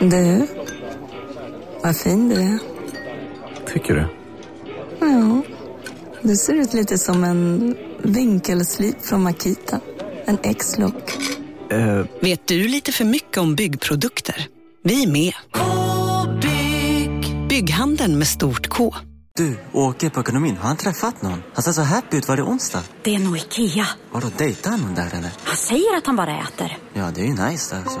Du, vad fin du är. Tycker du? Ja, du ser ut lite som en vinkelslip från Makita. En X-look. Eh, Vet du lite för mycket om byggprodukter? Vi är med. -bygg. Bygghandeln med stort K. Du, åker på ekonomin. Har han träffat någon? Han ser så happy ut. Var det onsdag? Det är nog Ikea. Har du dejtat någon där eller? Han säger att han bara äter. Ja, det är ju nice alltså.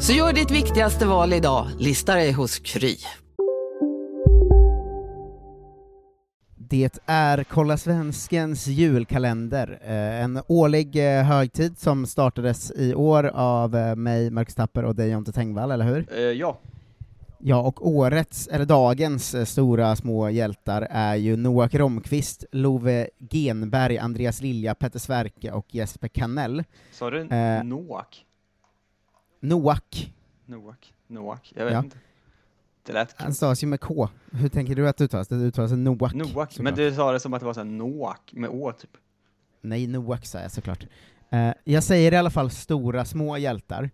Så gör ditt viktigaste val idag, lista dig hos Kry. Det är Kolla Svenskens julkalender, eh, en årlig eh, högtid som startades i år av eh, mig, Marcus Tapper och dig Jonte Tengvall, eller hur? Ja. Ja, och årets, eller dagens, stora små hjältar är ju Noak Romqvist, Love Genberg, Andreas Lilja, Petter Sverke och Jesper Kanell. Sa du Eh, Noak? Noak, Noak? Noak? Jag vet Ja. inte. Det lät han stavas ju med K. Hur tänker du att det uttalas? Det uttalas Noak. Noak, men du sa det som att det var så här Noak med Å typ. Nej, Noak sa jag såklart. Eh, jag säger i alla fall stora små hjältar,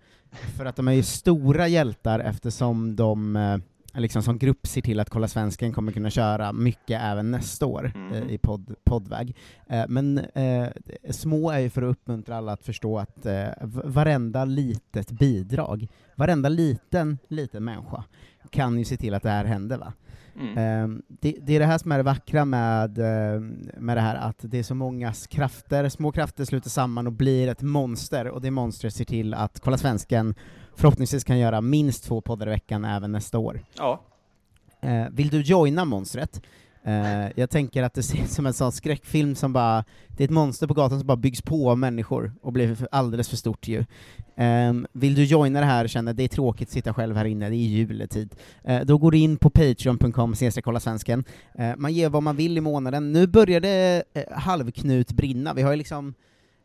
för att de är ju stora hjältar eftersom de eh, liksom som grupp ser till att Kolla Svensken kommer kunna köra mycket även nästa år Mm. eh, i podd, poddväg. Eh, men eh, små är ju för att uppmuntra alla att förstå att eh, varenda litet bidrag, varenda liten, liten människa kan ju se till att det här händer va? Mm. Ehm, det, det är det här som är det vackra med, eh, med det här, att det är så många krafter, små krafter sluter samman och blir ett monster, och det monstret ser till att Kolla Svensken förhoppningsvis kan göra minst två poddar i veckan även nästa år. Ja. Eh, vill du joina monstret? Eh, jag tänker att det ser ut som en sån skräckfilm som bara, det är ett monster på gatan som bara byggs på av människor och blir för- alldeles för stort ju. Ehm, vill du joina det här och känna att det är tråkigt att sitta själv här inne, det är juletid, eh, då går du in på patreon.com kolla svensken. Eh, man ger vad man vill i månaden. Nu börjar det eh, halvknut brinna, vi har ju liksom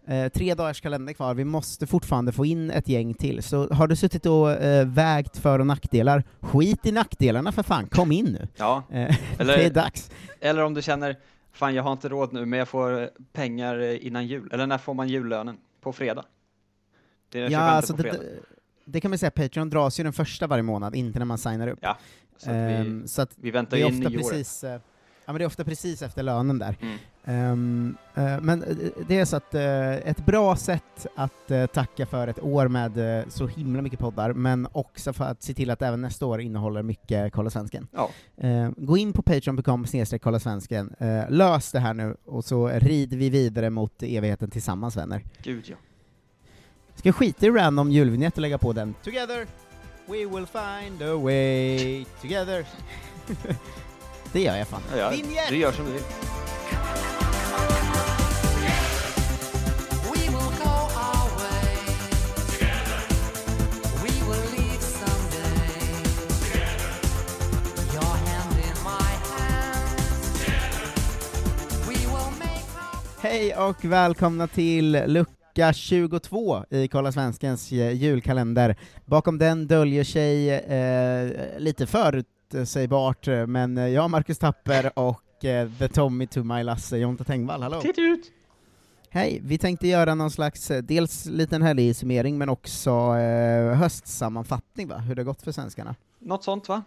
eh, tre dagars kalender kvar, vi måste fortfarande få in ett gäng till. Så har du suttit och eh, vägt för och nackdelar, skit i nackdelarna för fan, kom in nu. Ja. Eh, Eller- det är dags. Eller om du känner, fan jag har inte råd nu, men jag får eh, pengar innan jul. Eller när får man jullönen? På fredag? Det är den Ja, 25 alltså på fredag. det, det kan man säga, Patreon dras ju den första varje månad, inte när man signar upp. Ja, så att vi, Ehm, så att vi väntar in nyåret. precis, ja men det är ofta precis efter lönen där. Mm. Ehm, eh, men eh, det är så att eh, ett bra sätt att eh, tacka för ett år med så himla mycket poddar, men också för att se till att även nästa år innehåller mycket Kolla Svensken. Ja. Gå in på patreon.com snedstreck kolla svensken, lös det här nu, och så rider vi vidare mot evigheten tillsammans vänner. Gud ja. Ska skita i random julvinjett och lägga på den? Together we will find a way together. det gör jag fan. Ja, ja, Vinjett! du gör som du vill. Hej och välkomna till lucka 22 i Kolla Svenskens julkalender. Bakom den döljer sig eh, lite förutsägbart, eh, men eh, jag, Marcus Tapper och eh, The Tommy to my Lasse, Jonte Tengvall, hallå! Titt ut! Hej! Vi tänkte göra någon slags, eh, dels liten helgsummering, men också eh, höstsammanfattning va, hur det gått för svenskarna. Något sånt va?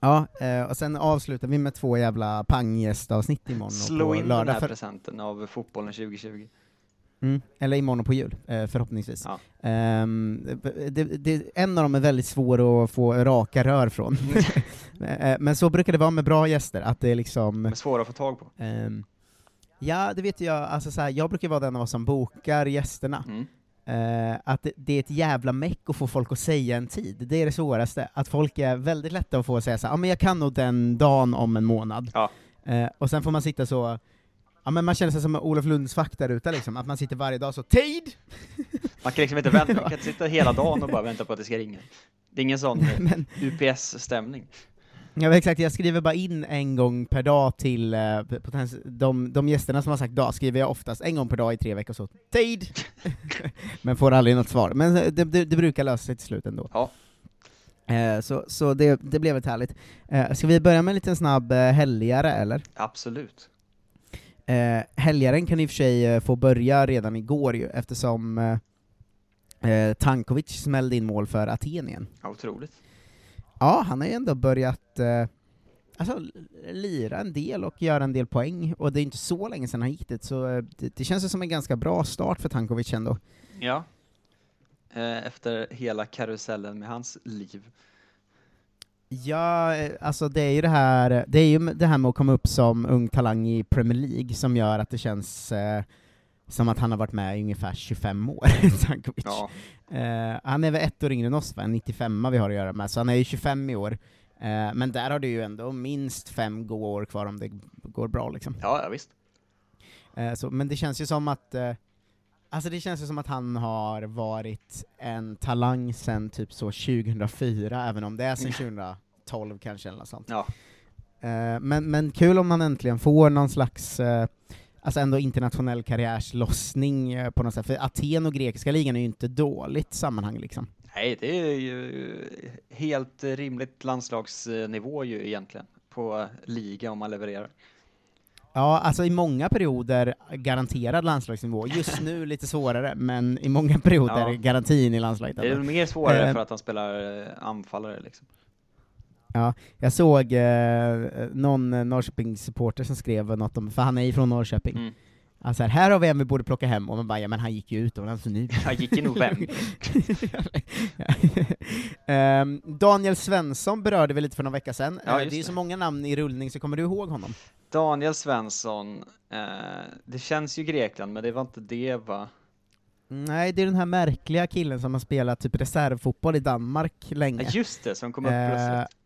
Ja, eh, och sen avslutar vi med två jävla panggästavsnitt imorgon och Slå på in den här För, presenten av fotbollen 2020. Mm, eller imorgon på jul, eh, förhoppningsvis. Ja. Ehm, det, det, en av dem är väldigt svår att få raka rör från. Eh, Men så brukar det vara med bra gäster, att det är liksom... Men svåra att få tag på. ehm, ja, det vet jag, alltså så här, jag brukar vara den av oss som bokar gästerna. Mm. Eh, att det, det är ett jävla meck att få folk att säga en tid, det är det svåraste. Att folk är väldigt lätta att få att säga så ja men jag kan nog den dagen om en månad. Ja. Eh, och sen får man sitta så, ja men man känner sig som Olof Lundsfack där ute liksom, att man sitter varje dag så, TID! Man kan liksom inte vänta, man kan inte sitta hela dagen och bara vänta på att det ska ringa. Det är ingen sån Men- UPS-stämning. Ja, exakt, jag skriver bara in en gång per dag till eh, potens- de, de gästerna som har sagt dag, skriver jag oftast en gång per dag i tre veckor så, tid! Men får aldrig något svar. Men eh, det, det, det brukar lösa sig till slut ändå. Ja. Eh, så så det, det blev ett härligt. Eh, ska vi börja med en liten snabb eh, helgare, eller? Absolut. Eh, helgaren kan i och för sig eh, få börja redan igår ju, eftersom eh, eh, Tankovic smällde in mål för Aten igen. Ja, otroligt. Ja, han har ju ändå börjat eh, alltså, lira en del och göra en del poäng, och det är inte så länge sedan han gick dit, så eh, det, det känns som en ganska bra start för Tankovic ändå. Ja. Efter hela karusellen med hans liv. Ja, eh, alltså det är ju det här, det är ju det här med att komma upp som ung talang i Premier League som gör att det känns eh, som att han har varit med i ungefär 25 år, Tankovic. Ja. Eh, han är väl ett år yngre än oss, va? 95 vi har att göra med, så han är ju 25 i år. Eh, men där har du ju ändå minst fem goda år kvar om det går bra liksom. Ja, ja, visst. Eh, så, men det känns ju som att eh, Alltså det känns ju som att han har varit en talang sen typ så 2004, även om det är sen 2012 kanske eller något sånt. Ja. Eh, men, men kul om man äntligen får någon slags eh, Alltså ändå internationell karriärslossning eh, på något sätt, för Aten och grekiska ligan är ju inte dåligt sammanhang liksom. Nej, det är ju helt rimligt landslagsnivå ju egentligen på liga om man levererar. Ja, alltså i många perioder garanterad landslagsnivå, just nu lite svårare, men i många perioder Ja. garantin i landslaget. Det är mer svårare Eh, för att han spelar eh, anfallare liksom. Ja, jag såg eh, någon Norrköpingssupporter som skrev något om, för han är ju från Norrköping, Mm. alltså här, här har vi en vi borde plocka hem, och man bara ja men han gick ju utomlands nu. Han gick i november. Ehm, Daniel Svensson berörde vi lite för några vecka sedan, Ja, Eh, det är det. så många namn i rullning, så kommer du ihåg honom? Daniel Svensson, eh, det känns ju Grekland, men det var inte det va? Nej, det är den här märkliga killen som har spelat typ reservfotboll i Danmark länge. Ja, just det, som kom upp Eh, plötsligt.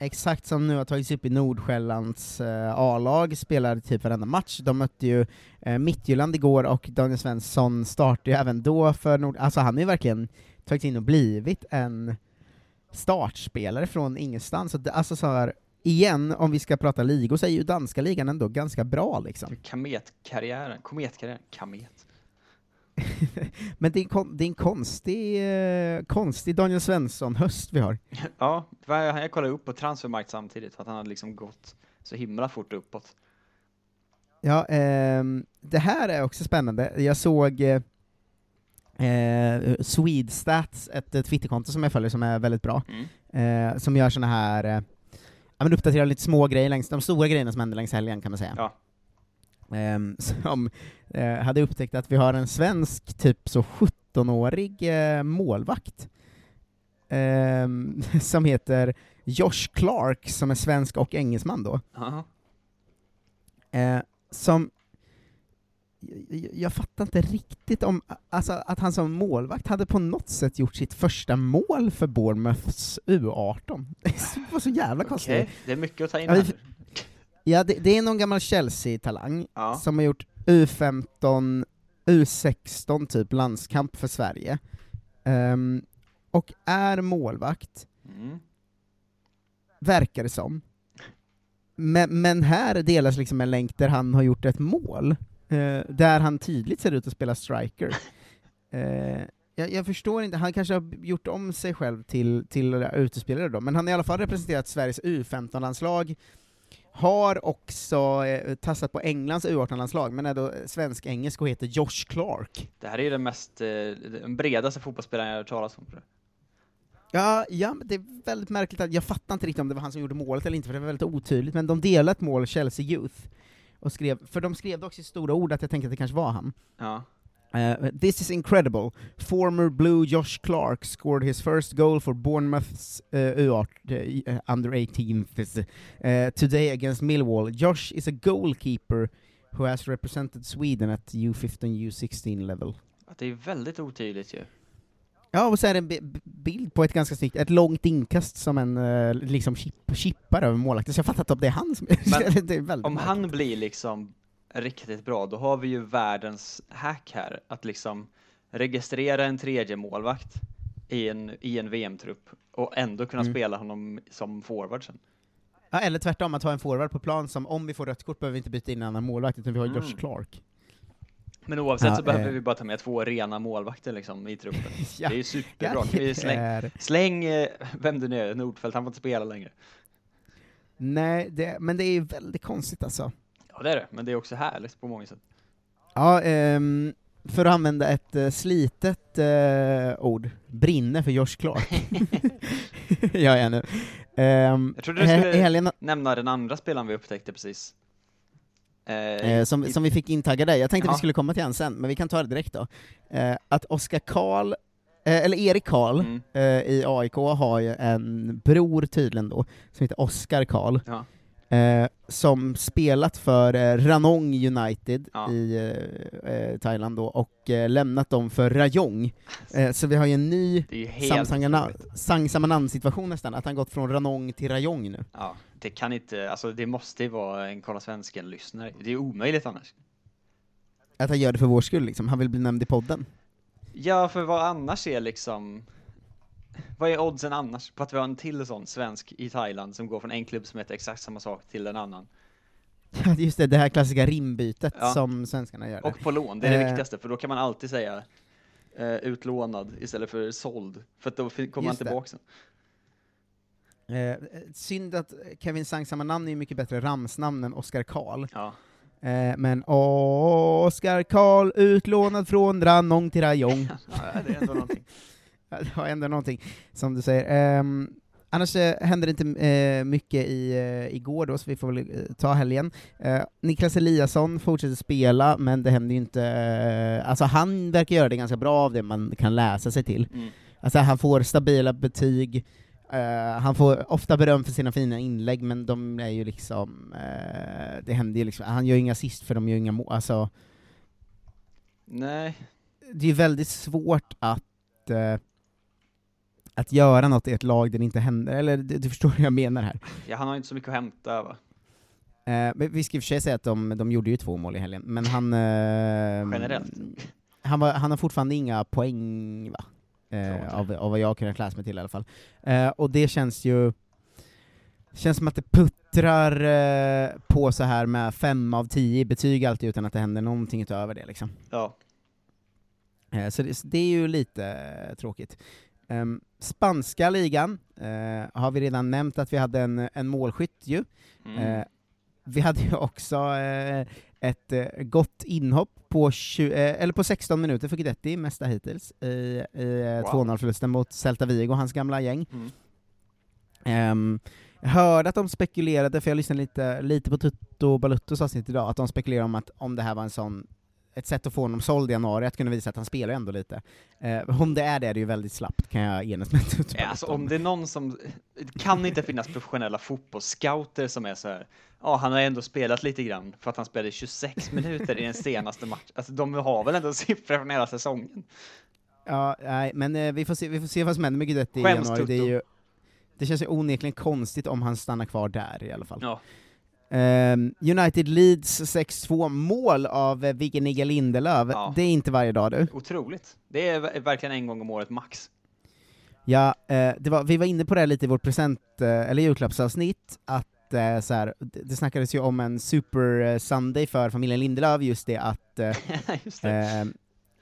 Exakt som nu har tagits upp i Nordsjällands eh, A-lag, spelar typ varenda match. De mötte ju eh, Midtjylland igår, och Daniel Svensson startade ju även då för Nord... Alltså han har ju verkligen tagits in och blivit en startspelare från ingenstans. Alltså så här, igen, om vi ska prata ligor, så är ju danska ligan ändå ganska bra liksom. Kametkarriären, kometkarriären, kamet. Men det är, en det är en konstig, eh, konstig Daniel Svensson-höst vi har. Ja, jag kollade upp på transfermarkt samtidigt, för att han hade liksom gått så himla fort uppåt. Ja, ehm, det här är också spännande. Jag såg eh, Swedestats, ett, ett Twitterkonto som jag följer som är väldigt bra, Mm. eh, som gör såna här, eh, ja men uppdaterar lite små grejer längs, de stora grejerna som händer längs helgen kan man säga. Ja. Ehm, som eh, hade upptäckt att vi har en svensk, typ så 17-årig eh, målvakt, ehm, som heter Josh Clark, som är svensk och engelsman då. Aha. Eh, som jag, jag fattar inte riktigt om, alltså att han som målvakt hade på något sätt gjort sitt första mål för Bournemouths U18. Det var så jävla konstigt. Okej, det är mycket att ta in här. Ja, det, det är någon gammal Chelsea-talang Ja. som har gjort U15, U16 typ landskamp för Sverige, Ehm, och är målvakt, Mm. verkar det som. Men, men här delas liksom en länk där han har gjort ett mål, eh, där han tydligt ser ut att spela striker. Eh, jag, jag förstår inte, han kanske har gjort om sig själv till, till utespelare då, men han har i alla fall representerat Sveriges U15-landslag, har också eh, tassat på Englands U18-landslag, men är då svensk-engelsk och heter Josh Clark. Det här är den mest, eh, den bredaste fotbollsspelaren jag har hört talas om. Ja, ja, men det är väldigt märkligt att jag fattar inte riktigt om det var han som gjorde målet eller inte, för det var väldigt otydligt, men de delade ett mål, Chelsea Youth, och skrev, för de skrev det också i stora ord att jag tänkte att det kanske var han. Ja. Uh, this is incredible. Former Blue Josh Clark scored his first goal for Bournemouth's uh, U18, uh, under 18 uh, today against Millwall. Josh is a goalkeeper who has represented Sweden at U15, U16 level. Att det är väldigt otydligt ju. Ja, och så är det en bi- bi- bild på ett ganska snyggt, ett långt inkast som en eh, liksom chip, chippar över målvakten, så jag fattar inte om det är han som Men det är väldigt Om märkligt. han blir liksom riktigt bra, då har vi ju världens hack här, att liksom registrera en tredje målvakt i en, i en VM-trupp och ändå kunna Mm. spela honom som forward sen. Ja, eller tvärtom, att ha en forward på plan som, om vi får rött kort, behöver vi inte byta in en annan målvakt, utan vi har Josh Mm. Clark. Men oavsett Ja, så behöver eh. vi bara ta med två rena målvakter liksom i truppen. Ja, Det är ju superbra. ja, släng, är- släng eh, vem du nu är, Nordfeldt, han får inte spela längre. Nej, det, men det är ju väldigt konstigt alltså. Ja det är det, men det är också härligt på många sätt. Ja, ehm, för att använda ett eh, slitet eh, ord, brinner för Josh Clark. jag är nu. Um, Jag trodde du skulle helgen, nämna den andra spelaren vi upptäckte precis. Eh, eh, som, i- som vi fick intagga dig, jag tänkte Ja. vi skulle komma till han sen, men vi kan ta det direkt då. Eh, att Oskar Karl, eh, eller Erik Karl, Mm. eh, i AIK har ju en bror tydligen då, som heter Oskar Karl, Ja. eh, som spelat för Ranong United Ja. i Thailand då, och lämnat dem för Rayong. Så vi har ju en ny helt otroligt. Sang-Samanan-situation nästan, att han gått från Ranong till Rayong nu. Ja, det kan inte, alltså det måste ju vara en Kolla Svensken-lyssnare. Det är omöjligt annars. Att han gör det för vår skull liksom, han vill bli nämnd i podden. Ja, för vad annars är liksom... Vad är oddsen annars på att vi har en till sån svensk i Thailand som går från en klubb som heter exakt samma sak till en annan? Ja, just det, det här klassiska rimbytet Ja. som svenskarna gör. Och på lån, det är det Eh. viktigaste, för då kan man alltid säga eh, utlånad istället för såld, för då kommer man Just det. tillbaka sen. Eh, synd att Kevin Sang-Samanan är ju mycket bättre ramsnamn än Oskar Karl. Ja. Eh, men Oskar Karl utlånad från Ranong till Rayong. ja, det är ändå någonting. Det var ändå någonting, som du säger. Ehm, annars eh, hände det inte eh, mycket i, eh, igår då, så vi får väl eh, ta helgen. Eh, Niklas Eliasson fortsätter spela, men det händer ju inte... Eh, alltså han verkar göra det ganska bra av det man kan läsa sig till. Mm. Alltså han får stabila betyg, eh, han får ofta beröm för sina fina inlägg, men de är ju liksom... Eh, det händer ju liksom, han gör ju inga assist för de gör inga mål, alltså Nej, det är ju väldigt svårt att, eh, att göra något i ett lag där det inte händer, eller du, du förstår vad jag menar här. ja, han har inte så mycket att hämta va? Men vi ska i och för sig säga att de, de gjorde ju två mål i helgen, men han... Generellt. Han, var, han har fortfarande inga poäng, va? Eh, av, av vad jag har kunnat läsa mig till i alla fall. Eh, och det känns ju... känns som att det puttrar eh, på så här med fem av tio betyg alltid utan att det händer någonting utöver det liksom. Ja. Eh, Så det, så det är ju lite eh, tråkigt. Ehm, spanska ligan eh, har vi redan nämnt att vi hade en, en målskytt ju. Mm. Eh, vi hade ju också eh, ett eh, gott inhopp på, 20, eh, eller på 16 minuter för Guidetti, mesta hittills, i, i eh, Wow. 2-0-förlusten mot Celta Vigo, hans gamla gäng. Mm. Ehm, jag hörde att de spekulerade, för jag lyssnade lite, lite på Tutto Baluttos avsnitt idag, att de spekulerade om att om det här var en sån ett sätt att få honom såld i januari, att kunna visa att han spelar ändå lite. Eh, om det är det, är det ju väldigt slappt, kan jag enas med Ja, alltså om det är någon som, det kan inte finnas professionella fotbollsscouter som är så här. ja han har ändå spelat lite grann för att han spelade 26 minuter i den senaste matchen. Alltså de har väl ändå siffror från hela säsongen. Ja, nej, men eh, vi, får se, vi får se vad som händer med Guidetti i januari. Det, ju, det känns ju onekligen konstigt om han stannar kvar där i alla fall. Ja. Ehm, United Leeds 6-2, mål av eh, Vigge Nigga Lindelöf. Ja. Det är inte varje dag du. Otroligt. Det är ver- verkligen en gång om året max. Ja, eh, var, vi var inne på det lite i vårt present, eh, eller julklappsavsnitt, att så här, det, snackades ju om en super Sunday för familjen Lindelöf, just det att Just det.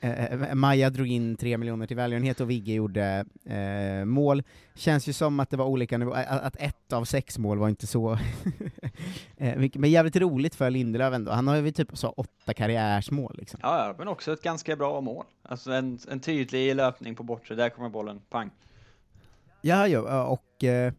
Eh, eh, Maja drog in tre miljoner till välgörenhet och Vigge gjorde eh, mål. Känns ju som att det var olika nivåer, att, att ett av sex mål var inte så eh, men jävligt roligt för Lindelöf ändå. Han har ju typ så åtta karriärsmål liksom. Ja, ja, men också ett ganska bra mål. Alltså en, en tydlig löpning på bortre, där kommer bollen, pang. Ja, ja, och eh,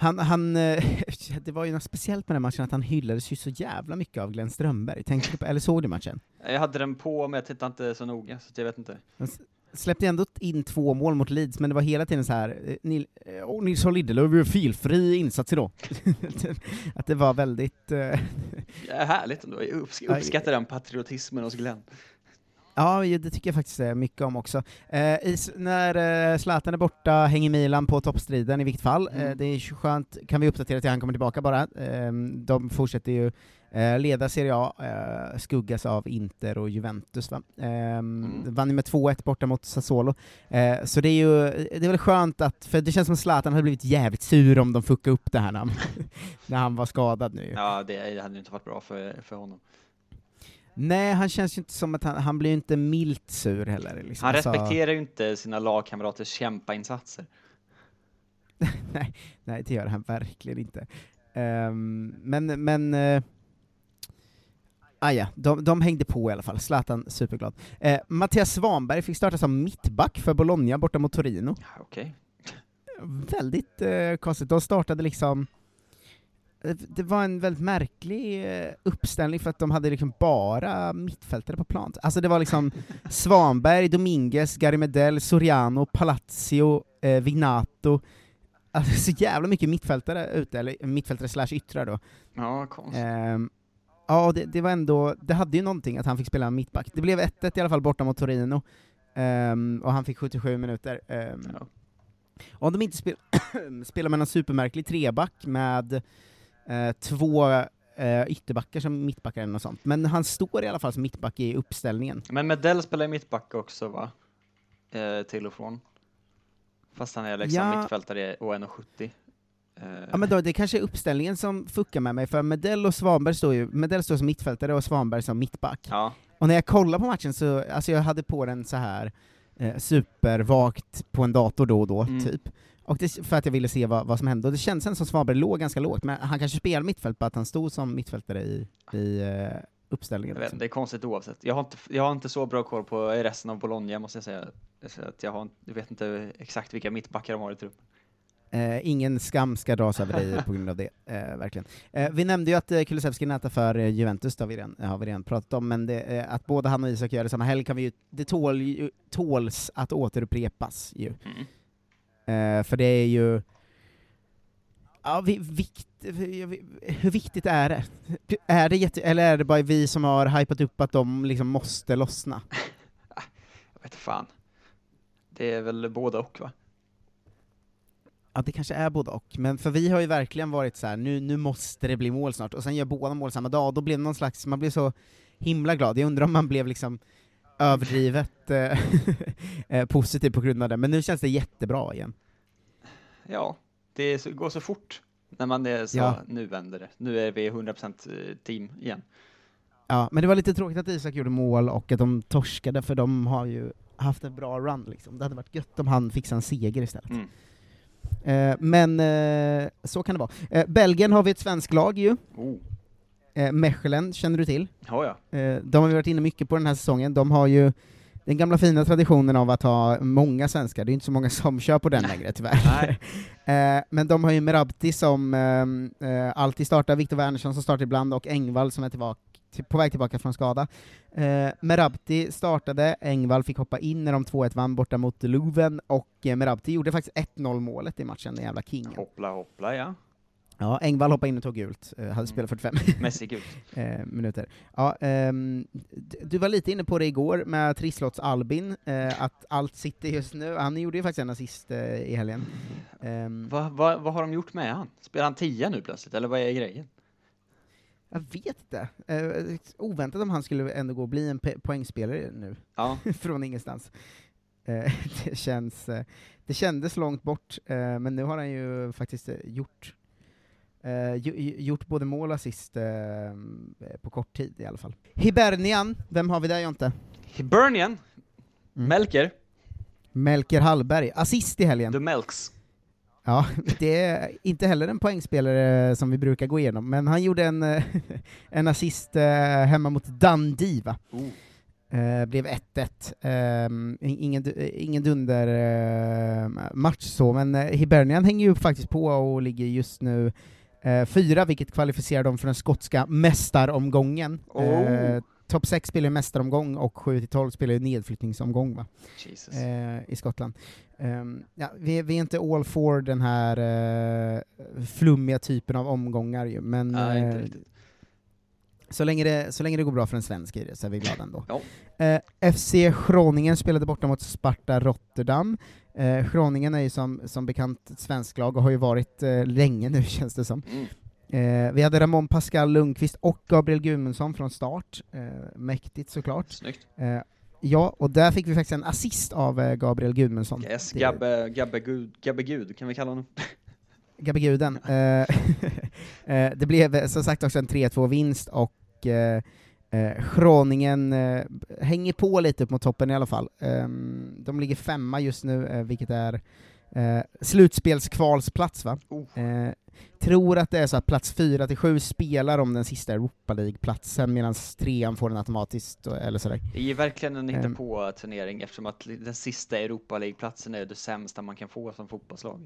han, han eh, det var ju något speciellt med den matchen, att han hyllades ju så jävla mycket av Glenn Strömberg. Tänkte du på, eller såg du matchen? Jag hade den på, men jag tittade inte så noga, så jag vet inte. Han släppte ändå in två mål mot Leeds, men det var hela tiden så här. eh, Nil, eh, åh, Nilsson Lindelöf gör felfri insats idag. att det var väldigt... Ja, härligt ändå, jag upps- uppskattar den patriotismen hos Glenn. Ja, det tycker jag faktiskt eh, mycket om också. Eh, i, när eh, Zlatan är borta hänger Milan på toppstriden i vilket fall. Eh, Mm. det är skönt, kan vi uppdatera till han kommer tillbaka bara. Eh, de fortsätter ju eh, leda Serie A, eh, skuggas av Inter och Juventus va. Eh, Vann ju med 2-1 borta mot Sassuolo. Eh, så det är ju, det är väl skönt att, för det känns som Zlatan hade blivit jävligt sur om de fuckade upp det här när han, när han var skadad nu. Ja, det, det hade ju inte varit bra för, för honom. Nej, han känns ju inte som att han, han blir ju inte milt sur heller. Liksom. Han Alltså- respekterar ju inte sina lagkamraters kämpainsatser. nej, nej, det gör han verkligen inte. Ehm, men, men... Uh, ah, ja, de, de hängde på i alla fall, Zlatan superglad. Uh, Mattias Svanberg fick starta som mittback för Bologna borta mot Torino. Okej. Väldigt uh, konstigt, de startade liksom det var en väldigt märklig eh, uppställning för att de hade liksom bara mittfältare på plan. Alltså det var liksom Svanberg, Dominguez, Gary Medel, Soriano, Palazzo, eh, Vignato. Alltså så jävla mycket mittfältare ute, eller mittfältare slash yttrar då. Ja, konstigt. Ehm, ja, det, det var ändå, det hade ju någonting att han fick spela mittback. Det blev 1-1 i alla fall borta mot Torino, Ehm, och han fick 77 minuter. Um, Om de inte spel spelar med någon supermärklig treback med eh, två eh, ytterbackar som mittbackar eller något sånt, men han står i alla fall som mittback i uppställningen. Men Medell spelar i mittback också va? Eh, till och från. Fast han är liksom Ja. mittfältare och 1,70. Eh, Ja men då, det kanske är uppställningen som fuckar med mig, för Medell och Svanberg står ju, Medell står som mittfältare och Svanberg som mittback. Ja. Och när jag kollar på matchen så, alltså jag hade på den så här eh, supervagt på en dator då och då, Mm. typ. Och det, för att jag ville se vad, vad som hände, och det kändes som Svanberg låg ganska lågt, men han kanske spelar mittfält, bara att han stod som mittfältare i, i eh, uppställningen. Vet, liksom. det är konstigt oavsett. Jag har, inte, jag har inte så bra koll på resten av Bologna måste jag säga. Att jag, har, jag vet inte exakt vilka mittbackar de har i truppen. Eh, ingen skam ska dras över dig på grund av det, eh, verkligen. Eh, vi nämnde ju att eh, Kulusevski nätar för eh, Juventus, det har vi, redan, har vi redan pratat om, men det, eh, att både han och Isak gör det samma helg kan vi ju, det tål, tåls att återupprepas ju. Eh, för det är ju... Ja, vi, vikt, vi- hur viktigt är det? Är det jätte, eller är det bara vi som har hypat upp att de liksom måste lossna? Jag vet fan. Det är väl både och va? Ja, det kanske är både och, men för vi har ju verkligen varit så här: nu, nu måste det bli mål snart, och sen gör båda mål samma dag, och då blev det någon slags, man blev så himla glad, jag undrar om man blev liksom överdrivet eh, eh, positiv på grund av det, men nu känns det jättebra igen. Ja, det så, går så fort när man är så, Ja. nu vänder det. Nu är vi 100% team igen. Ja, men det var lite tråkigt att Isak gjorde mål och att de torskade, för de har ju haft en bra run liksom. Det hade varit gött om han fixade en seger istället. Mm. Eh, men eh, så kan det vara. Eh, Belgien har vi ett svenskt lag ju. Oh. Eh, Mechelen känner du till? Ja, ja. Eh, de har vi varit inne mycket på den här säsongen. De har ju den gamla fina traditionen av att ha många svenskar, det är inte så många som kör på den längre tyvärr. eh, men de har ju Merabti som eh, eh, alltid startar, Viktor Wernersson som startar ibland, och Engvall som är tillbaka, till, på väg tillbaka från skada. Eh, Merabti startade, Engvall fick hoppa in när de 2-1 vann borta mot Luven, och eh, Merabti gjorde faktiskt 1-0 målet i matchen, den jävla kingen. Hoppla hoppla ja. Ja, Engvall hoppade in och tog gult, eh, hade spelat 45 Messi gult. eh, minuter. Ja, d- du var lite inne på det igår med Trisslotts Albin, eh, att allt sitter just nu. Han gjorde ju faktiskt en assist i helgen. Ehm, Vad va, vad har de gjort med han? Spelar han tia nu plötsligt, eller vad är grejen? jag vet inte. Oväntat om han skulle ändå gå och bli en pe- poängspelare nu, Ja. från ingenstans. Det, känns, det kändes långt bort, men nu har han ju faktiskt gjort Ju- gjort både mål och assist eh, på kort tid i alla fall. Hibernian, vem har vi där Jonte? Hibernian? Mm. Melker? Melker Hallberg, assist i helgen. The Melks. Ja, det är inte heller en poängspelare som vi brukar gå igenom, men han gjorde en, en assist hemma mot Dundee va? Oh. Eh, blev 1-1. Ehm, in- ingen, ingen dunder eh, match så, men Hibernian hänger ju faktiskt på och ligger just nu eh, fyra, vilket kvalificerar dem för den skotska mästaromgången. Oh. Eh, Topp 6 spelar ju mästaromgång och 7-12 spelar ju nedflyttningsomgång va? Eh, i Skottland. Ehm, ja, vi, vi är inte all for den här eh, flummiga typen av omgångar ju, men Nej, inte eh, riktigt. Så länge, det, så länge det går bra för en svensk i det så är vi glada ändå. Ja. Eh, FC Groningen spelade borta mot Sparta Rotterdam. Eh, Groningen är ju som, som bekant ett svenskt lag och har ju varit eh, länge nu känns det som. Mm. Eh, vi hade Ramon Pascal Lundqvist och Gabriel Gudmundsson från start. Eh, mäktigt såklart. Snyggt. Eh, ja, och där fick vi faktiskt en assist av eh, Gabriel Gudmundsson. Yes, Gabbe, Gabbe, Gud, Gabbe Gud, kan vi kalla honom? Gabbe Guden. Eh, eh, det blev eh, som sagt också en 3-2-vinst och eh, eh, Groningen eh, hänger på lite upp mot toppen i alla fall. Ehm, de ligger femma just nu, eh, vilket är eh, slutspelskvalsplats va? Oh. Eh, tror att det är så att plats 4 till 7 spelar om den sista Europa League-platsen medan trean får den automatiskt, eller sådär. Det är ju verkligen en Ehm. på turnering eftersom att den sista Europa League-platsen är det sämsta man kan få som fotbollslag.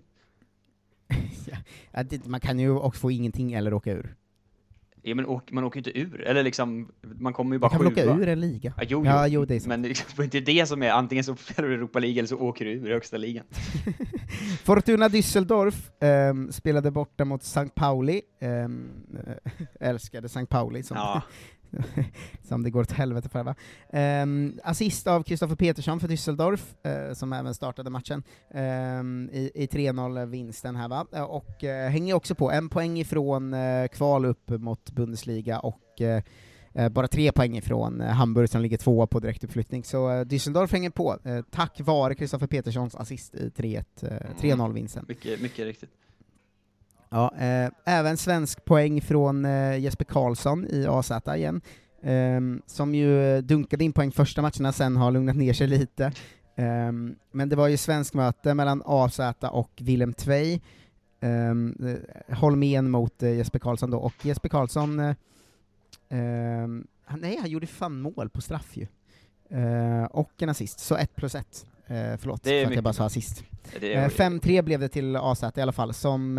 Man kan ju också få ingenting eller åka ur. Ja, men åk, man åker ju inte ur, eller liksom, man kommer ju Man bara kan väl åka sjua. ur en liga? Ja, jo, Ja, jo, jo, det är sant. men det är liksom inte det som är, antingen så spelar du Europa League eller så åker du ur högsta ligan. Fortuna Düsseldorf ehm, spelade borta mot St. Pauli, ehm, älskade St. Pauli som, Ja. Som det går åt helvete för va? Ehm, assist av Kristoffer Petersson för Düsseldorf, eh, som även startade matchen ehm, i, i 3-0-vinsten här va, Eh, och eh, hänger också på en poäng ifrån kval upp mot Bundesliga och bara tre poäng ifrån Hamburg som ligger tvåa på direktuppflyttning, så Düsseldorf hänger på, tack vare Kristoffer Peterssons assist i 3-1, eh, 3-0-vinsten. Mycket, mycket riktigt. Ja, eh, även svensk poäng från eh, Jesper Karlsson i AZ igen, ehm, som ju eh, dunkade in poäng första matcherna, sen har lugnat ner sig lite. Ehm, men det var ju svensk möte mellan AZ och Willem Tvei, um, Holmén mot eh, Jesper Karlsson då, och Jesper Karlsson, eh, ehm, han, nej han gjorde fan mål på straff ju. Eh, och en assist, så ett plus ett. Eh, förlåt Det för att jag bara sa assist. Det Eh, är, 5-3 blev det till AZ i alla fall, som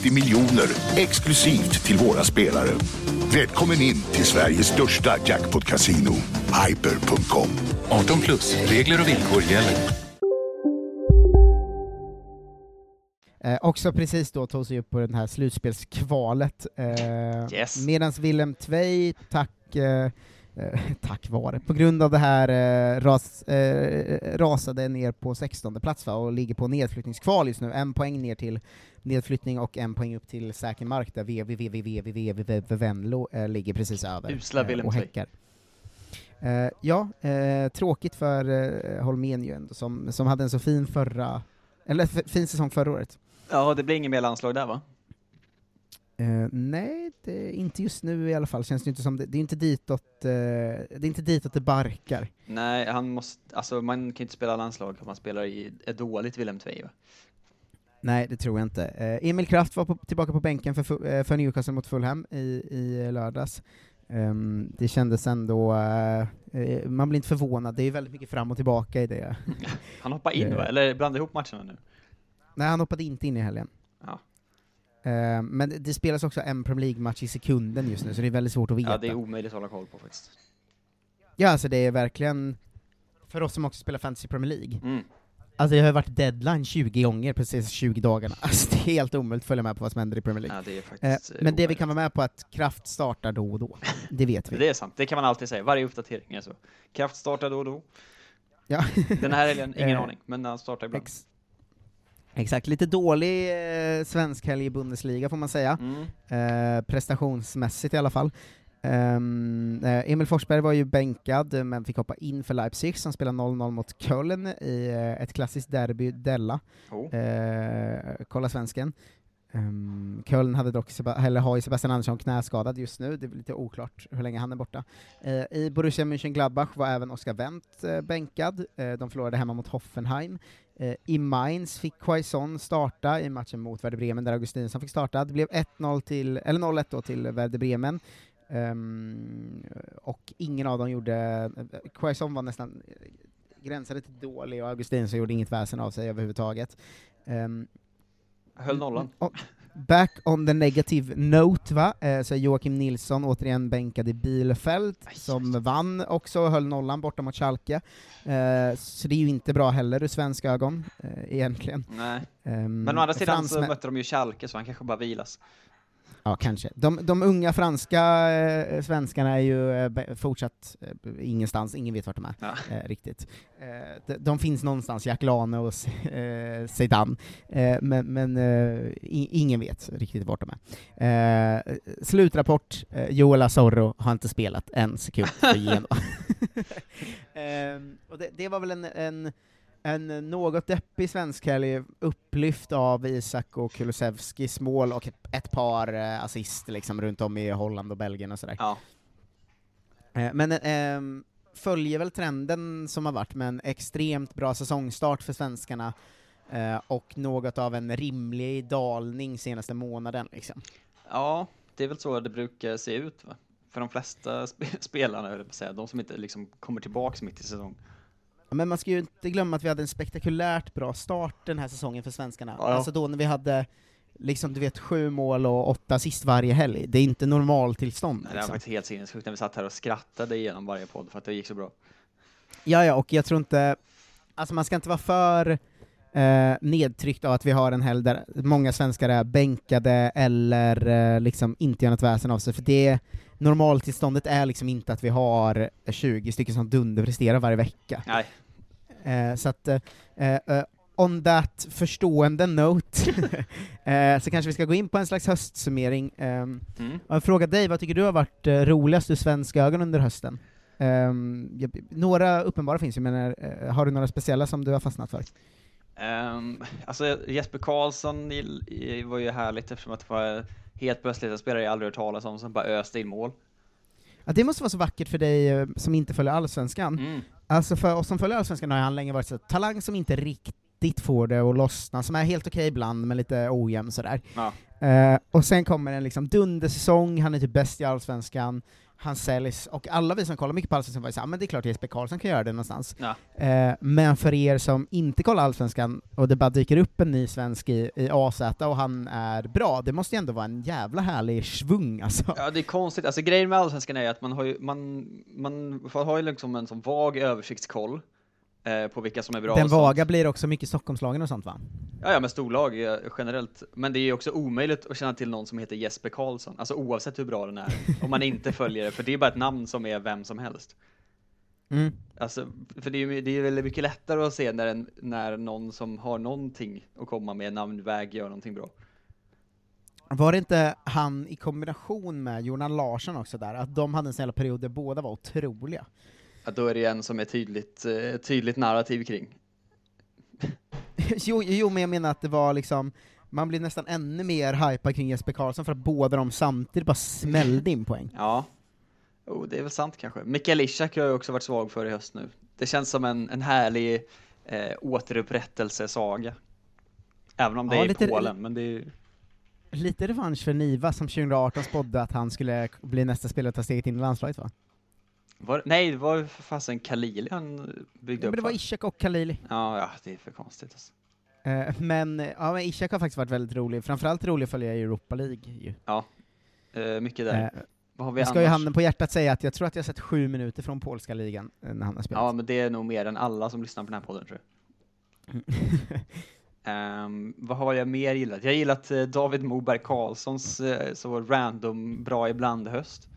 miljoner exklusivt till våra spelare. Välkommen in till Sveriges största jackpot-kasino, hyper.com. 18 plus, regler och villkor gäller. Eh, också precis då tog sig upp på den här slutspelskvalet. Eh, Yes. Medan Willem Tvei, tack, eh, eh, tack vare, på grund av det här eh, ras, eh, rasade ner på 16 plats va, och ligger på nedflyttningskval just nu. En poäng ner till nedflyttning och en poäng upp till säker mark där VVVVVVVV Venlo eh, ligger precis över Usla eh, och häckar. Eh, ja, eh, tråkigt för eh, Holmén ju ändå, som, som hade en så fin förra, eller fin säsong förra året. Ja, det blir inget mer landslag där va? Eh, nej, det inte just nu i alla fall, känns det inte som det, det är inte ditåt, eh, det är inte ditåt det barkar. Nej, han måste, alltså man kan ju inte spela landslag om man spelar i ett dåligt Willem Tvei? Nej, det tror jag inte. Eh, Emil Kraft var på, tillbaka på bänken för, eh, för Newcastle mot Fulham i, i lördags. Ehm, det kändes ändå, eh, man blir inte förvånad, det är väldigt mycket fram och tillbaka i det. Han hoppar in va? Eller blandar ihop matcherna nu? Nej, han hoppade inte in i helgen. Ja. Ehm, men det, det spelas också en Premier League-match i sekunden just nu, så det är väldigt svårt att veta. Ja, det är omöjligt att hålla koll på faktiskt. Ja, alltså det är verkligen, för oss som också spelar Fantasy Premier League, Mm. Alltså det har varit deadline 20 gånger senaste 20 dagarna, alltså det är helt omöjligt att följa med på vad som händer i Premier League. Ja, det är Eh, eh, men det vi kan vara med på är att Kraft startar då och då, det vet vi. Det är sant, det kan man alltid säga. Varje uppdatering är så. Kraft startar då och då. Ja. Den här helgen, ingen Eh, aning, men han startar ibland. Ex exakt, lite dålig eh, svensk helg i Bundesliga får man säga, Mm. eh, prestationsmässigt i alla fall. Eh, Emil Forsberg var ju bänkad, men fick hoppa in för Leipzig som spelar 0-0 mot Köln i eh, ett klassiskt derby, Della. Oh. Eh, kolla svensken. Um, Köln hade dock, eller har ju Sebastian Andersson knäskadad just nu, det är lite oklart hur länge han är borta. Eh, I Borussia Mönchengladbach var även Oskar Wendt eh, bänkad, eh, de förlorade hemma mot Hoffenheim. I Mainz fick Quaison starta i matchen mot Werder Bremen, där Augustinsson fick starta. Det blev 1-0 till, eller 0-1 då till Werder Bremen. Ehm, och ingen av dem gjorde, Quaison var nästan eh, gränsade till dålig och Augustinsson gjorde inget väsen av sig överhuvudtaget. Um, Höll nollan. Back on the negative note, va? Eh, så Joakim Nilsson återigen bänkad i Bielefeld, som vann också och höll nollan borta mot Schalke. Eh, så det är ju inte bra heller ur svenska ögon, eh, egentligen. Nej. Ehm, Men å andra sidan så mötte de ju Schalke, så han kanske bara vilas. Ja, kanske. De, de unga franska eh, svenskarna är ju eh, fortsatt eh, ingenstans, ingen vet vart de är, eh, riktigt. Eh, de, de finns någonstans, Jack Lane och eh, Zidane, eh, men, men eh, i, ingen vet riktigt vart de är. Slutrapport, Joel Asorro har inte spelat en sekund för Genoa. Ehm, och det, det var väl en, en en något deppig svensk helg, upplyft av Isak och Kulusevskis mål och ett, par eh, assist liksom runt om i Holland och Belgien och sådär. Ja. Eh, men ehm, följer väl trenden som har varit med en extremt bra säsongstart för svenskarna eh, och något av en rimlig dalning senaste månaden liksom. Ja, det är väl så det brukar se ut va? För de flesta sp spelarna, de som inte liksom kommer tillbaks mitt i säsong. Men man ska ju inte glömma att vi hade en spektakulärt bra start den här säsongen för svenskarna. Ja. Alltså då när vi hade liksom, du vet, sju mål och åtta assist varje helg. Det är inte normaltillstånd. Det var Liksom. faktiskt helt sinnessjukt när vi satt här och skrattade igenom varje podd för att det gick så bra. Ja, ja, och jag tror inte, alltså man ska inte vara för eh, nedtryckt av att vi har en helg där många svenskar är bänkade eller eh, liksom inte gör något väsen av sig, för det normaltillståndet är liksom inte att vi har 20 stycken som dunderpresterar varje vecka. Nej. Eh, så att, eh, eh, on that förstående note, eh, så kanske vi ska gå in på en slags höstsummering. Um, Mm. Jag frågar dig, vad tycker du har varit eh, roligast ur svenska ögon under hösten? Ehm, jag- några uppenbara finns ju, men eh, har du några speciella som du har fastnat för? Um, alltså Jesper Karlsson i- i- var ju härligt eftersom att det var helt plötsligt en spelare jag aldrig hört talas om som bara öste in mål. Ja, det måste vara så vackert för dig som inte följer Allsvenskan. Mm. Alltså för oss som följer Allsvenskan har han länge varit så talang som inte riktigt får det att lossna, som är helt okej ibland, men lite ojämn sådär. Ja. Eh, och sen kommer en liksom dundersäsong, han är typ bäst i Allsvenskan, han säljs, och alla vi som kollar mycket på Allsvenskan var ju såhär, men det är klart Jesper Karlsson kan göra det någonstans. Ja. Eh, men för er som inte kollar Allsvenskan, och det bara dyker upp en ny svensk i, i AZ och han är bra, det måste ju ändå vara en jävla härlig svung alltså. Ja, det är konstigt. Alltså grejen med Allsvenskan är att man har ju, man, man har ju liksom en sån vag översiktskoll eh, på vilka som är bra Den vaga blir också mycket Stockholmslagen och sånt va? Ja, ja, med storlag eh, generellt. Men det är ju också omöjligt att känna till någon som heter Jesper Karlsson, alltså oavsett hur bra den är, om man inte följer det, för det är bara ett namn som är vem som helst. Mm. Alltså, för det är ju det är väldigt mycket lättare att se när, en, när någon som har någonting att komma med namnväg gör någonting bra. Var det inte han i kombination med Jonan Larsson också där, att de hade en sån jävla period där båda var otroliga? Att då är det en som är tydligt, eh, tydligt narrativ kring. jo, jo, men jag menar att det var liksom, man blir nästan ännu mer hypad kring Jesper Karlsson för att båda de samtidigt bara smällde in poäng. Ja, oh, det är väl sant kanske. Mikael Ishak har jag också varit svag för i höst nu. Det känns som en, en härlig eh, återupprättelsesaga. Även om det Ja, är lite- Polen, men det är Lite revansch för Niva som 2018 spådde att han skulle bli nästa spelare att ta steget in i landslaget va? Var, Nej, det var ju för fasen Khalili han byggde Ja, upp men det var va? Ishak och Khalili. Ja, ja, det är för konstigt alltså. Eh, men, ja, men Ishak har faktiskt varit väldigt rolig, framförallt rolig att följa i Europa League ju. Ja, eh, mycket där. Eh, Vad har vi jag ska ju handen på hjärtat säga att jag tror att jag har sett sju minuter från polska ligan när han har spelat. Ja, men det är nog mer än alla som lyssnar på den här podden tror jag. Ehm, vad har jag mer gillat? Jag har gillat David Moberg Karlssons eh, så random bra ibland höst.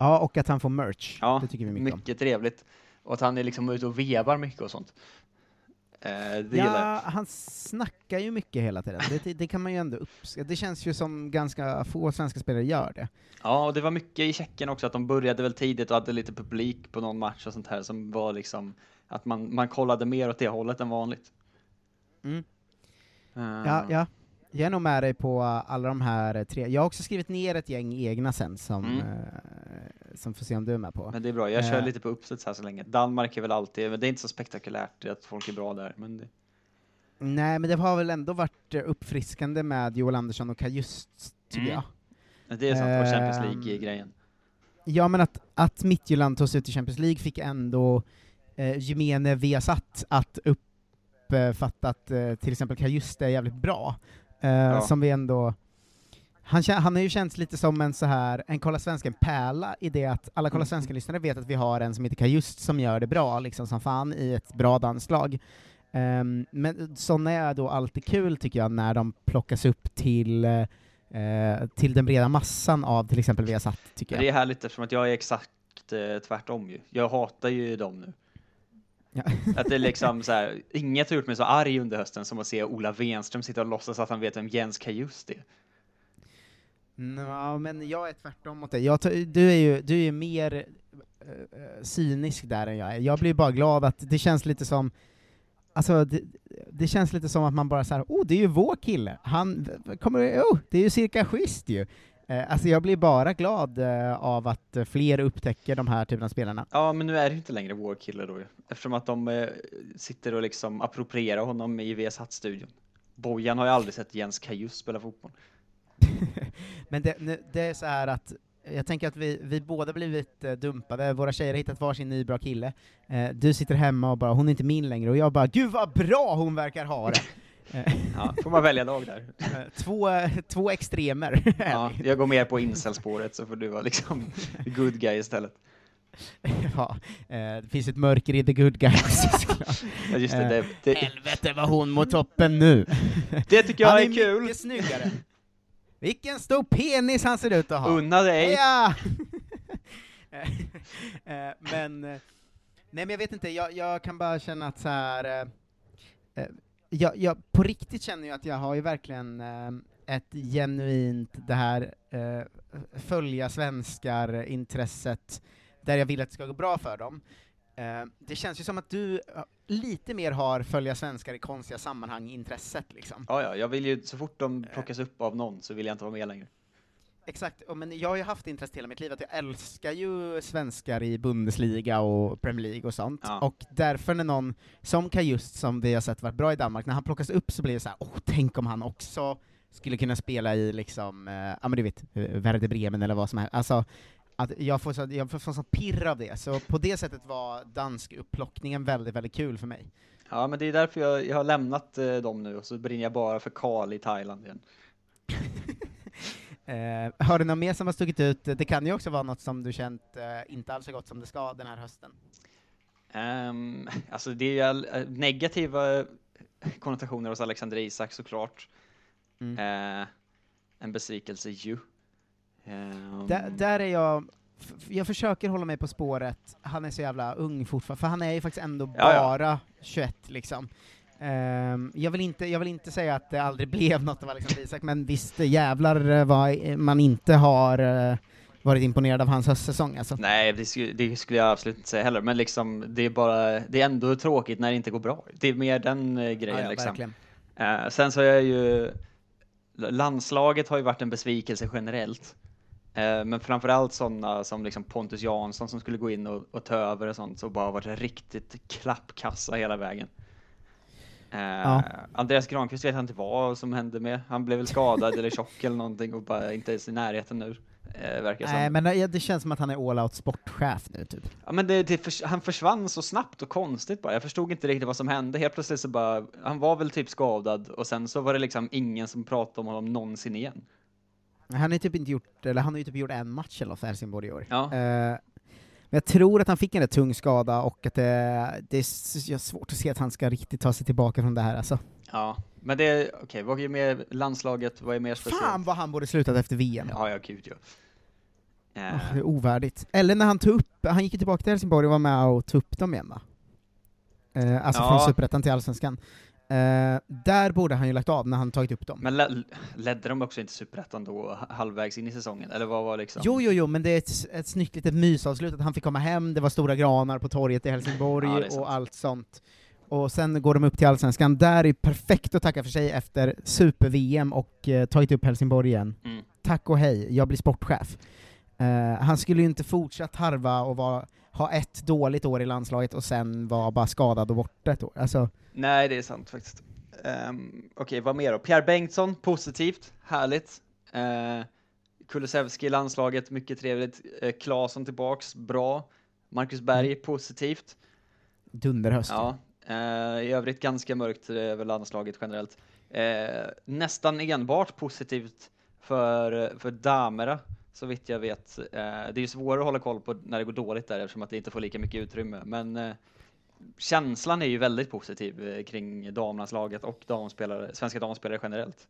Ja, och att han får merch. Ja, det tycker vi mycket, mycket trevligt. Och att han är liksom ute och vevar mycket och sånt. Eh, det om. gillar. Ja, han snackar ju mycket hela tiden. Det, det kan man ju ändå uppskatta. Det känns ju som ganska få svenska spelare gör det. Ja, och det var mycket i Tjeckien också, att de började väl tidigt och hade lite publik på någon match och sånt här som var liksom att man, man kollade mer åt det hållet än vanligt. Mm. Eh, Ja, ja. Jag är nog med dig på alla de här tre. Jag har också skrivit ner ett gäng egna sen som, Mm. eh, som får se om du är med på. Men det är bra, jag kör Eh, lite på uppstuds här så länge. Danmark är väl alltid, men det är inte så spektakulärt att folk är bra där. Men det, Nej, men det har väl ändå varit eh, uppfriskande med Joel Andersson och Kajust, tycker Mm. jag. det är sant, det var Champions Ehm, League-grejen. Ja, men att, att Midtjylland sig ut i Champions League fick ändå eh, gemene Viasat att uppfatta att eh, till exempel Kajust är jävligt bra. Eh, Ja. Som vi ändå... Han, han har ju känts lite som en så här, en Kolla Svensken-pärla i det att alla Kolla Mm. Svensken-lyssnare vet att vi har en som heter Kajust som gör det bra, liksom som fan, i ett bra danslag. Ehm, men sådana är då alltid kul, tycker jag, när de plockas upp till, eh, till den breda massan av till exempel Viasat, tycker jag. det är härligt eftersom att jag är exakt eh, tvärtom ju. Jag hatar ju dem nu. Ja. Att det är liksom så här, inget har gjort mig så arg under hösten som att se Ola Wenström sitta och låtsas att han vet vem Jens Kajust är. Nå, men jag är tvärtom mot dig. Du är ju du är mer eh, cynisk där än jag är. Jag blir bara glad att det känns lite som Alltså, det, det känns lite som att man bara såhär, oh, det är ju vår kille, han kommer, oh, det är ju cirka schysst ju. Eh, alltså jag blir bara glad eh, av att fler upptäcker de här typen av spelarna. Ja, men nu är det inte längre vår kille då. Eftersom att de eh, sitter och liksom approprierar honom i VSAT-studion. Bojan har ju aldrig sett Jens Kajust spela fotboll. Men det, det är så här att jag tänker att vi, vi båda blivit dumpade, våra tjejer har hittat varsin ny bra kille. Du sitter hemma och bara, hon är inte min längre, och jag bara, gud vad bra hon verkar ha det! Eh, Ja, får man välja lag där. eh, två, två extremer. Ja, jag går mer på incelspåret så får du vara liksom good guy istället. ja, eh, det finns ett mörker i the good guys. Ja, just det, det, det, Helvete vad hon mot toppen nu! det tycker jag han är kul. mycket snyggare. Vilken stor penis han ser ut att ha! Unna dig. Ja! Men, nej men jag vet inte, jag, jag kan bara känna att så här. Eh, eh, jag, jag, på riktigt känner jag att jag har ju verkligen eh, ett genuint det här eh, följa svenskar-intresset, där jag vill att det ska gå bra för dem. Eh, det känns ju som att du eh, lite mer har följa svenskar i konstiga sammanhang-intresset liksom. Ja, ja, jag vill ju, så fort de plockas upp av någon så vill jag inte vara med längre. Exakt, och men jag har ju haft intresse hela mitt liv, att jag älskar ju svenskar i Bundesliga och Premier League och sånt, Ja. och därför när någon, som Kajust, som vi har sett varit bra i Danmark, när han plockas upp så blir det så här, åh, tänk om han också skulle kunna spela i liksom, eh, ja men du vet, eh, Werder Bremen eller vad som helst, alltså, att jag får så, jag får sån pirr av det, så på det sättet var dansk upplockningen väldigt, väldigt kul för mig. Ja, men det är därför jag, jag har lämnat eh, dem nu och så brinner jag bara för Karl i Thailand igen. Eh, har du något mer som har stuckit ut? Det kan ju också vara något som du känt eh, inte alls så gott som det ska den här hösten. Um, alltså det är ju eh, negativa konnotationer hos Alexander Isak såklart. Mm. Eh, en besvikelse ju. Ehm, Där, där är jag, jag försöker hålla mig på spåret, han är så jävla ung fortfarande, för han är ju faktiskt ändå Ja, ja. bara 21 liksom. Ehm, jag, vill inte, jag vill inte säga att det aldrig blev något av Alexander Isak, men visst jävlar eh, vad man inte har eh, varit imponerad av hans höstsäsong alltså. Nej, det skulle, det skulle jag absolut inte säga heller, men liksom det är bara, det är ändå tråkigt när det inte går bra. Det är mer den eh, grejen Ja, ja, liksom. Eh, sen så är jag ju, landslaget har ju varit en besvikelse generellt. Eh, men framförallt sådana som liksom Pontus Jansson som skulle gå in och, och ta över och sånt, så bara varit riktigt klappkassa hela vägen. Eh, Ja. Andreas Granqvist vet jag inte vad som hände med. Han blev väl skadad eller tjock eller någonting och bara inte ens i närheten nu. Eh, verkar som. Nej men det, det känns som att han är all out sportchef nu typ. Ja, men det, det förs- han försvann så snabbt och konstigt bara. Jag förstod inte riktigt vad som hände. Helt plötsligt så bara, han var väl typ skadad och sen så var det liksom ingen som pratade om honom någonsin igen. Han har typ inte gjort, eller han har ju typ gjort en match eller för Helsingborg i år. Ja. Eh, men jag tror att han fick en rätt tung skada och att det, det är svårt att se att han ska riktigt ta sig tillbaka från det här alltså. Ja, men det, är okej, vad är mer landslaget, vad är mer speciellt? Fan vad han borde slutat efter VM. Ja, ja, gud ja. Eh, Åh, det är ovärdigt. Eller när han tog upp, han gick ju tillbaka till Helsingborg och var med och tog upp dem igen va? Eh, alltså Ja. från Superettan till Allsvenskan. Eh, där borde han ju lagt av när han tagit upp dem. Men le- ledde de också inte Superettan då ha- halvvägs in i säsongen? Eller vad var liksom? Jo, jo, jo, men det är ett, ett snyggt litet mysavslut att han fick komma hem, det var stora granar på torget i Helsingborg Ja, och allt sånt. och sen går de upp till Allsvenskan. Där är perfekt att tacka för sig efter super-VM och eh, tagit upp Helsingborg igen. Mm. Tack och hej, jag blir sportchef. Eh, han skulle ju inte fortsatt harva och vara, ha ett dåligt år i landslaget och sen vara bara skadad och borta ett år. Alltså, Nej, det är sant faktiskt. Um, Okej, vad mer då? Pierre Bengtsson, positivt, härligt. Uh, Kulusevski i landslaget, mycket trevligt. Uh, Claesson tillbaks, bra. Marcus Berg, positivt. dunderhöst. Ja, eh, i övrigt ganska mörkt över landslaget generellt. Eh, nästan enbart positivt för, för damerna, så vitt jag vet. Eh, det är ju svårare att hålla koll på när det går dåligt där eftersom att det inte får lika mycket utrymme. Men eh, känslan är ju väldigt positiv eh, kring damlandslaget och damspelare, svenska damspelare generellt.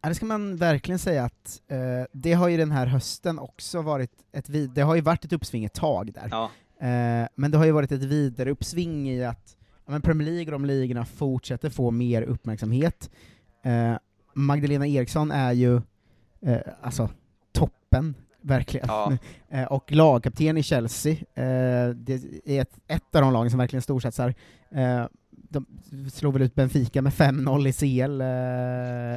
Ja, det ska man verkligen säga att eh, det har ju den här hösten också varit ett vid det har ju varit ett uppsving ett tag där. Ja. Eh, men det har ju varit ett vidare uppsving i att ja, men Premier League och de ligorna fortsätter få mer uppmärksamhet. Eh, Magdalena Eriksson är ju eh, alltså toppen, verkligen. Ja. eh, och lagkapten i Chelsea, eh, det är ett, ett av de lagen som verkligen storsatsar. Eh, de slog väl ut Benfica med 5-0 i CL, eh,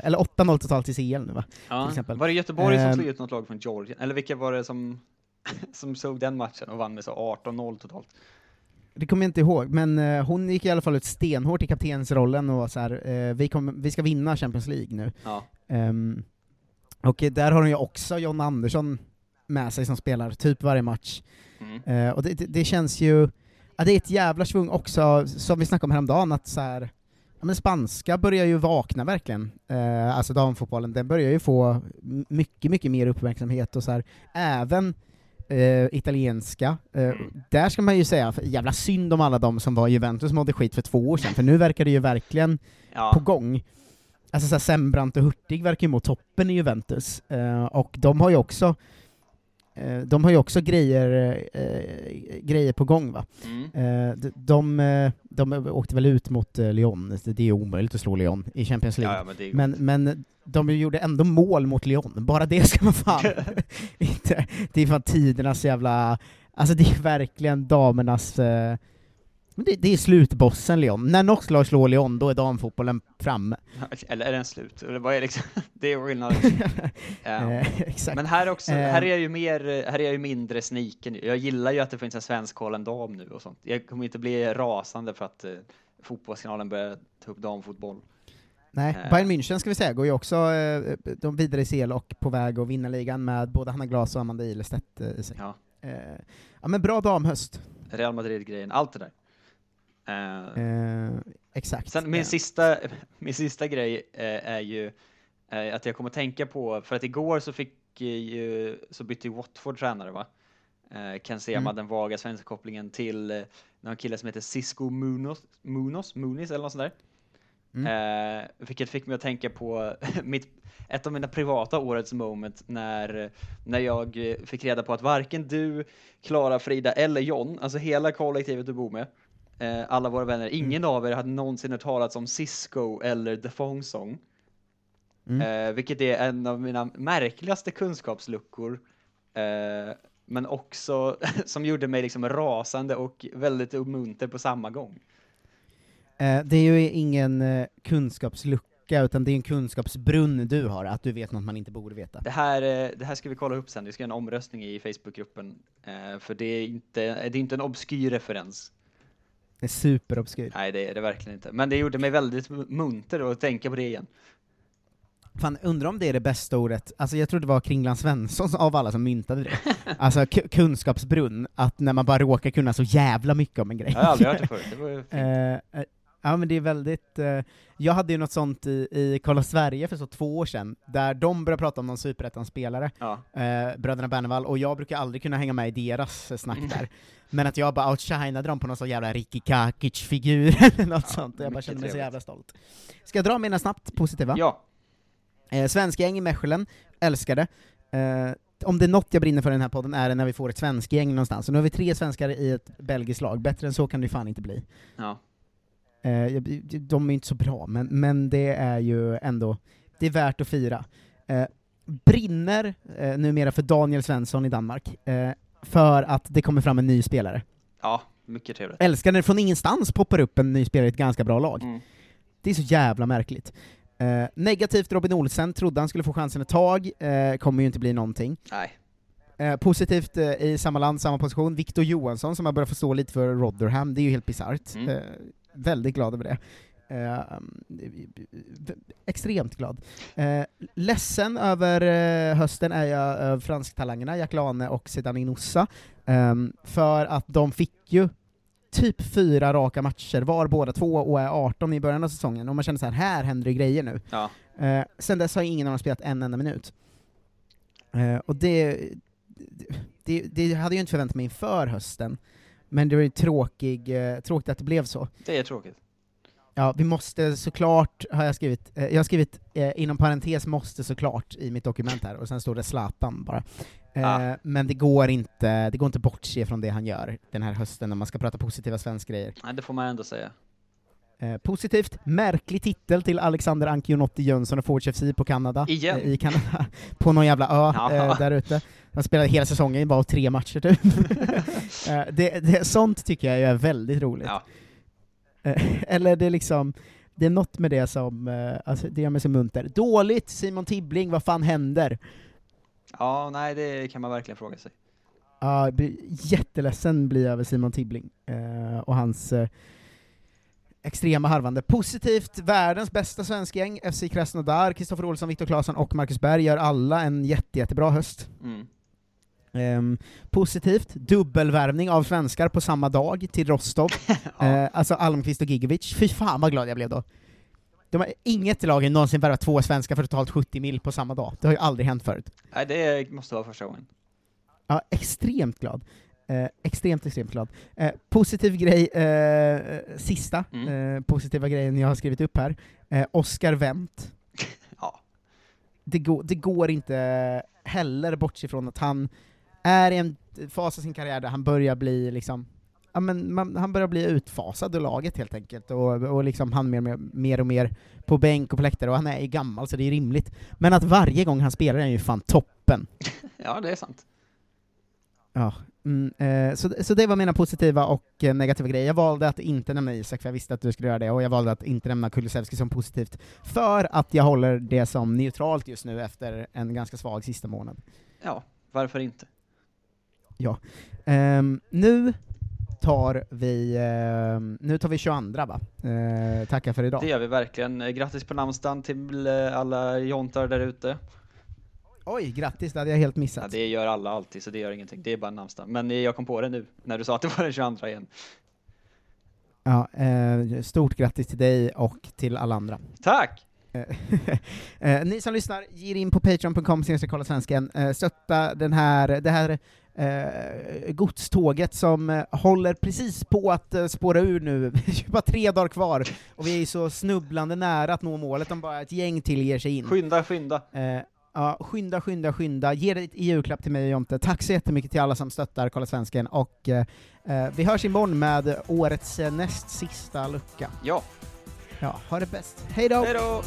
eller 8-0 totalt i CL nu va? Till Ja. exempel. Var det Göteborg som slog ut något lag från Georgien? Eller vilka var det som, som såg den matchen och vann med så 18-0 totalt? Det kommer jag inte ihåg, men eh, hon gick i alla fall ut stenhårt i kaptensrollen och var så här, eh, vi, kommer- vi ska vinna Champions League nu. Ja. Ehm, och där har hon ju också John Andersson med sig som spelar typ varje match. Mm. Eh, och det, det, det känns ju, ja, det är ett jävla svung också, som vi snackade om häromdagen, att så här, ja, men spanska börjar ju vakna verkligen. Eh, alltså damfotbollen, den börjar ju få mycket, mycket mer uppmärksamhet och så här, även eh, italienska. Eh, Där ska man ju säga, jävla synd om alla de som var i Juventus som mådde skit för två år sedan, för nu verkar det ju verkligen Ja. på gång. Alltså såhär, Sembrant och Hurtig verkar ju må toppen i Juventus, eh, och de har ju också de har ju också grejer, eh, grejer på gång va. Mm. Eh, de, de, eh, de åkte väl ut mot eh, Lyon, det är omöjligt att slå Lyon i Champions League. Ja, men men, men de gjorde ändå mål mot Lyon, bara det ska man fan inte... Det är fan tidernas jävla... Alltså det är verkligen damernas... Eh, men det, det är slutbossen Lyon. När något lag slår Lyon, då är damfotbollen framme. Eller är den slut? Eller vad är liksom, det är skillnaden. Exakt. Men här också, Eh. här är jag ju mer, här är jag ju mindre sniken. Jag gillar ju att det finns en svensk dam nu och sånt. Jag kommer inte bli rasande för att eh, fotbollskanalen börjar ta upp damfotboll. Nej, Eh. Bayern München ska vi säga, går ju också eh, de vidare i CL och på väg att vinna ligan med både Hanna Glas och Amanda Ilestedt i sig. Ja. Ja men bra damhöst. Real Madrid-grejen, allt det där. Eh, Eh, exakt. Sen min sista, min sista grej eh, är ju eh, att jag kommer tänka på, för att igår så fick ju, så bytte ju Watford tränare va? Eh, Ken Sema, Mm. den vaga svenska kopplingen till eh, någon kille som heter Cisco Munoz, Munoz, Muniz eller något sånt där. Eh, vilket fick mig att tänka på mitt, ett av mina privata årets moment när, när jag fick reda på att varken du, Klara, Frida eller John, alltså hela kollektivet du bor med, eh, alla våra vänner, ingen av er hade någonsin hört talas om Cisco eller The Phone Song. Mm. Eh, vilket är en av mina märkligaste kunskapsluckor. Eh, men också som gjorde mig liksom rasande och väldigt munter på samma gång. Eh, det är ju ingen eh, kunskapslucka, utan det är en kunskapsbrunn du har, att du vet något man inte borde veta. Det här, det här ska vi kolla upp sen, vi ska göra en omröstning i Facebookgruppen. För det är, inte, det är inte en obskyr referens. Det är superobskyr. Nej, det är det verkligen inte. Men det gjorde mig väldigt munter att tänka på det igen. Fan, undrar om det är det bästa ordet, alltså jag tror det var Kringland Svensson av alla som myntade det. alltså ku- kunskapsbrunn, att när man bara råkar kunna så jävla mycket om en grej. Jag har aldrig hört det förut, det var ju fint. Ja men det är väldigt, eh, jag hade ju något sånt i, i Kolla Sverige för så två år sedan, där de började prata om någon superettan-spelare, Ja. eh, bröderna Bernevall, och jag brukar aldrig kunna hänga med i deras eh, snack där. Men att jag bara outshinade dem på någon sån jävla Ricky Kakic-figur eller något sånt, och jag bara kände mig så jävla stolt. Ska jag dra mina snabbt positiva? Ja. Eh, svenska gäng i Mechelen, älskar det. Eh, om det är något jag brinner för i den här podden är det när vi får ett svensk gäng någonstans. Och nu har vi tre svenskar i ett belgiskt lag, bättre än så kan det ju fan inte bli. Ja. Eh, de är inte så bra, men, men det är ju ändå, det är värt att fira. Eh, brinner eh, numera för Daniel Svensson i Danmark, eh, för att det kommer fram en ny spelare. Ja, mycket trevligt. Älskar när det från ingenstans poppar upp en ny spelare i ett ganska bra lag. Mm. Det är så jävla märkligt. Eh, negativt Robin Olsen, trodde han skulle få chansen ett tag, eh, kommer ju inte bli någonting. Nej. Eh, positivt eh, i samma land, samma position, Victor Johansson som har börjat förstå lite för Rotherham, det är ju helt bisarrt. Mm. Eh, väldigt glad över det. Eh, extremt glad. Eh, ledsen över eh, hösten är jag över fransktalangerna, Jack Lane och Zidane Inossa, ehm, för att de fick ju typ fyra raka matcher var båda två och är 18 i början av säsongen, och man känner så här, här händer det grejer nu. Ja. Eh, sen dess har ingen av dem spelat en enda minut. Eh, och det, det, det hade jag inte förväntat mig inför hösten, men det var ju tråkig, eh, tråkigt att det blev så. Det är tråkigt. Ja, vi måste såklart, har jag skrivit, eh, jag har skrivit eh, inom parentes måste såklart i mitt dokument här, och sen står det Zlatan bara. Ah. Men det går inte, det går inte bortse från det han gör den här hösten när man ska prata positiva svenska grejer. Nej, det får man ändå säga. Eh, positivt, märklig titel till Alexander Ancionotti Jönsson och Forge FC på Kanada. Igen? Eh, I Kanada. på någon jävla ö Ja. eh, där ute. Han spelade hela säsongen, bara tre matcher typ. eh, det, det, sånt tycker jag är väldigt roligt. Ja. Eh, eller det är liksom, det är något med det som, eh, alltså, det gör mig så munter. Dåligt, Simon Tibbling, vad fan händer? Ja, nej, det kan man verkligen fråga sig. Ja, jätteledsen blir jag över Simon Tibbling eh, och hans eh, extrema harvande. Positivt, världens bästa svenskgäng, FC Krasnodar, Kristoffer Olsson, Viktor Claesson och Marcus Berg gör alla en jätte, jättebra höst. Mm. Ehm, positivt, dubbelvärvning av svenskar på samma dag till Rostov. Eh, alltså Almqvist och Gigovic. Fy fan vad glad jag blev då. De har, inget lag har någonsin värvat två svenskar för totalt 70 mil på samma dag. Det har ju aldrig hänt förut. Nej, det måste vara första gången. Ja, extremt glad. Eh, extremt, extremt glad. Eh, positiv grej, eh, sista Mm. eh, positiva grejen jag har skrivit upp här. Eh, Oscar Wendt. Ja. Det, går, det går inte heller bort ifrån att han är i en fas av sin karriär där han börjar bli liksom Ja, men man, han börjar bli utfasad ur laget helt enkelt, och, och liksom han mer, mer, mer och mer på bänk och på läktare, och han är ju gammal så det är rimligt. Men att varje gång han spelar är han ju fan toppen. Ja, det är sant. Ja, mm, eh, så, så det var mina positiva och eh, negativa grejer. Jag valde att inte nämna Isak, för jag visste att du skulle göra det, och jag valde att inte nämna Kulusevski som positivt, för att jag håller det som neutralt just nu efter en ganska svag sista månad. Ja, varför inte? Ja. Ehm, nu tar vi, ehm, nu tar vi 22 va? Uh, tackar för idag. Det gör vi verkligen. Eh, Grattis på namnsdagen till eh, alla jontar där ute. Oj, grattis, det hade jag helt missat. Ja, det gör alla alltid, så det gör ingenting. Det är bara namnsdagen. Men eh, jag kom på det nu, när du sa att det var den 22 igen. Ja, eh, stort grattis till dig och till alla andra. Tack! eh, ni som lyssnar, ge in på patreon.com kolla svensken, eh, stötta den här, det här eh, godståget som eh, håller precis på att eh, spåra ur nu, det är bara tre dagar kvar, och vi är så snubblande nära att nå målet om bara ett gäng till ger sig in. Skynda, skynda! Ja, skynda, skynda, skynda, ge det i julklapp till mig och Jonte. Tack så jättemycket till alla som stöttar Kolla Svensken, och eh, eh, vi hörs imorgon med årets eh, näst sista lucka. Ja. Ja, ha det bäst. Hej då! Hej då!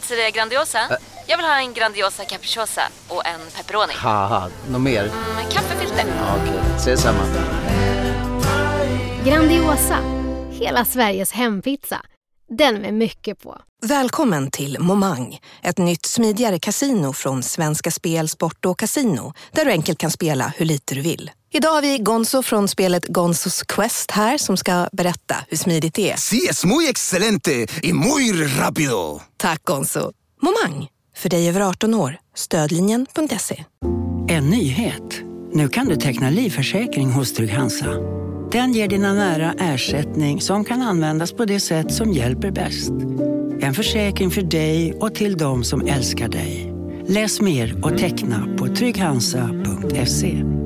Pizzeria Grandiosa? Jag vill ha en Grandiosa capriciosa och en pepperoni. något mer? Med kaffefilter. Ja, Okej, ses samma. Grandiosa, hela Sveriges hempizza. Den med mycket på. Välkommen till Momang, ett nytt smidigare kasino från Svenska Spel, Sport och Casino, där du enkelt kan spela hur lite du vill. Idag har vi Gonzo från spelet Gonzos Quest här som ska berätta hur smidigt det är. Sí, es muy excelente y muy rápido. Tack Gonzo. Momang, för dig över 18 år. Stödlinjen.se. En nyhet. Nu kan du teckna livförsäkring hos Trygg-Hansa. Den ger dina nära ersättning som kan användas på det sätt som hjälper bäst. En försäkring för dig och till de som älskar dig. Läs mer och teckna på trygghansa.se.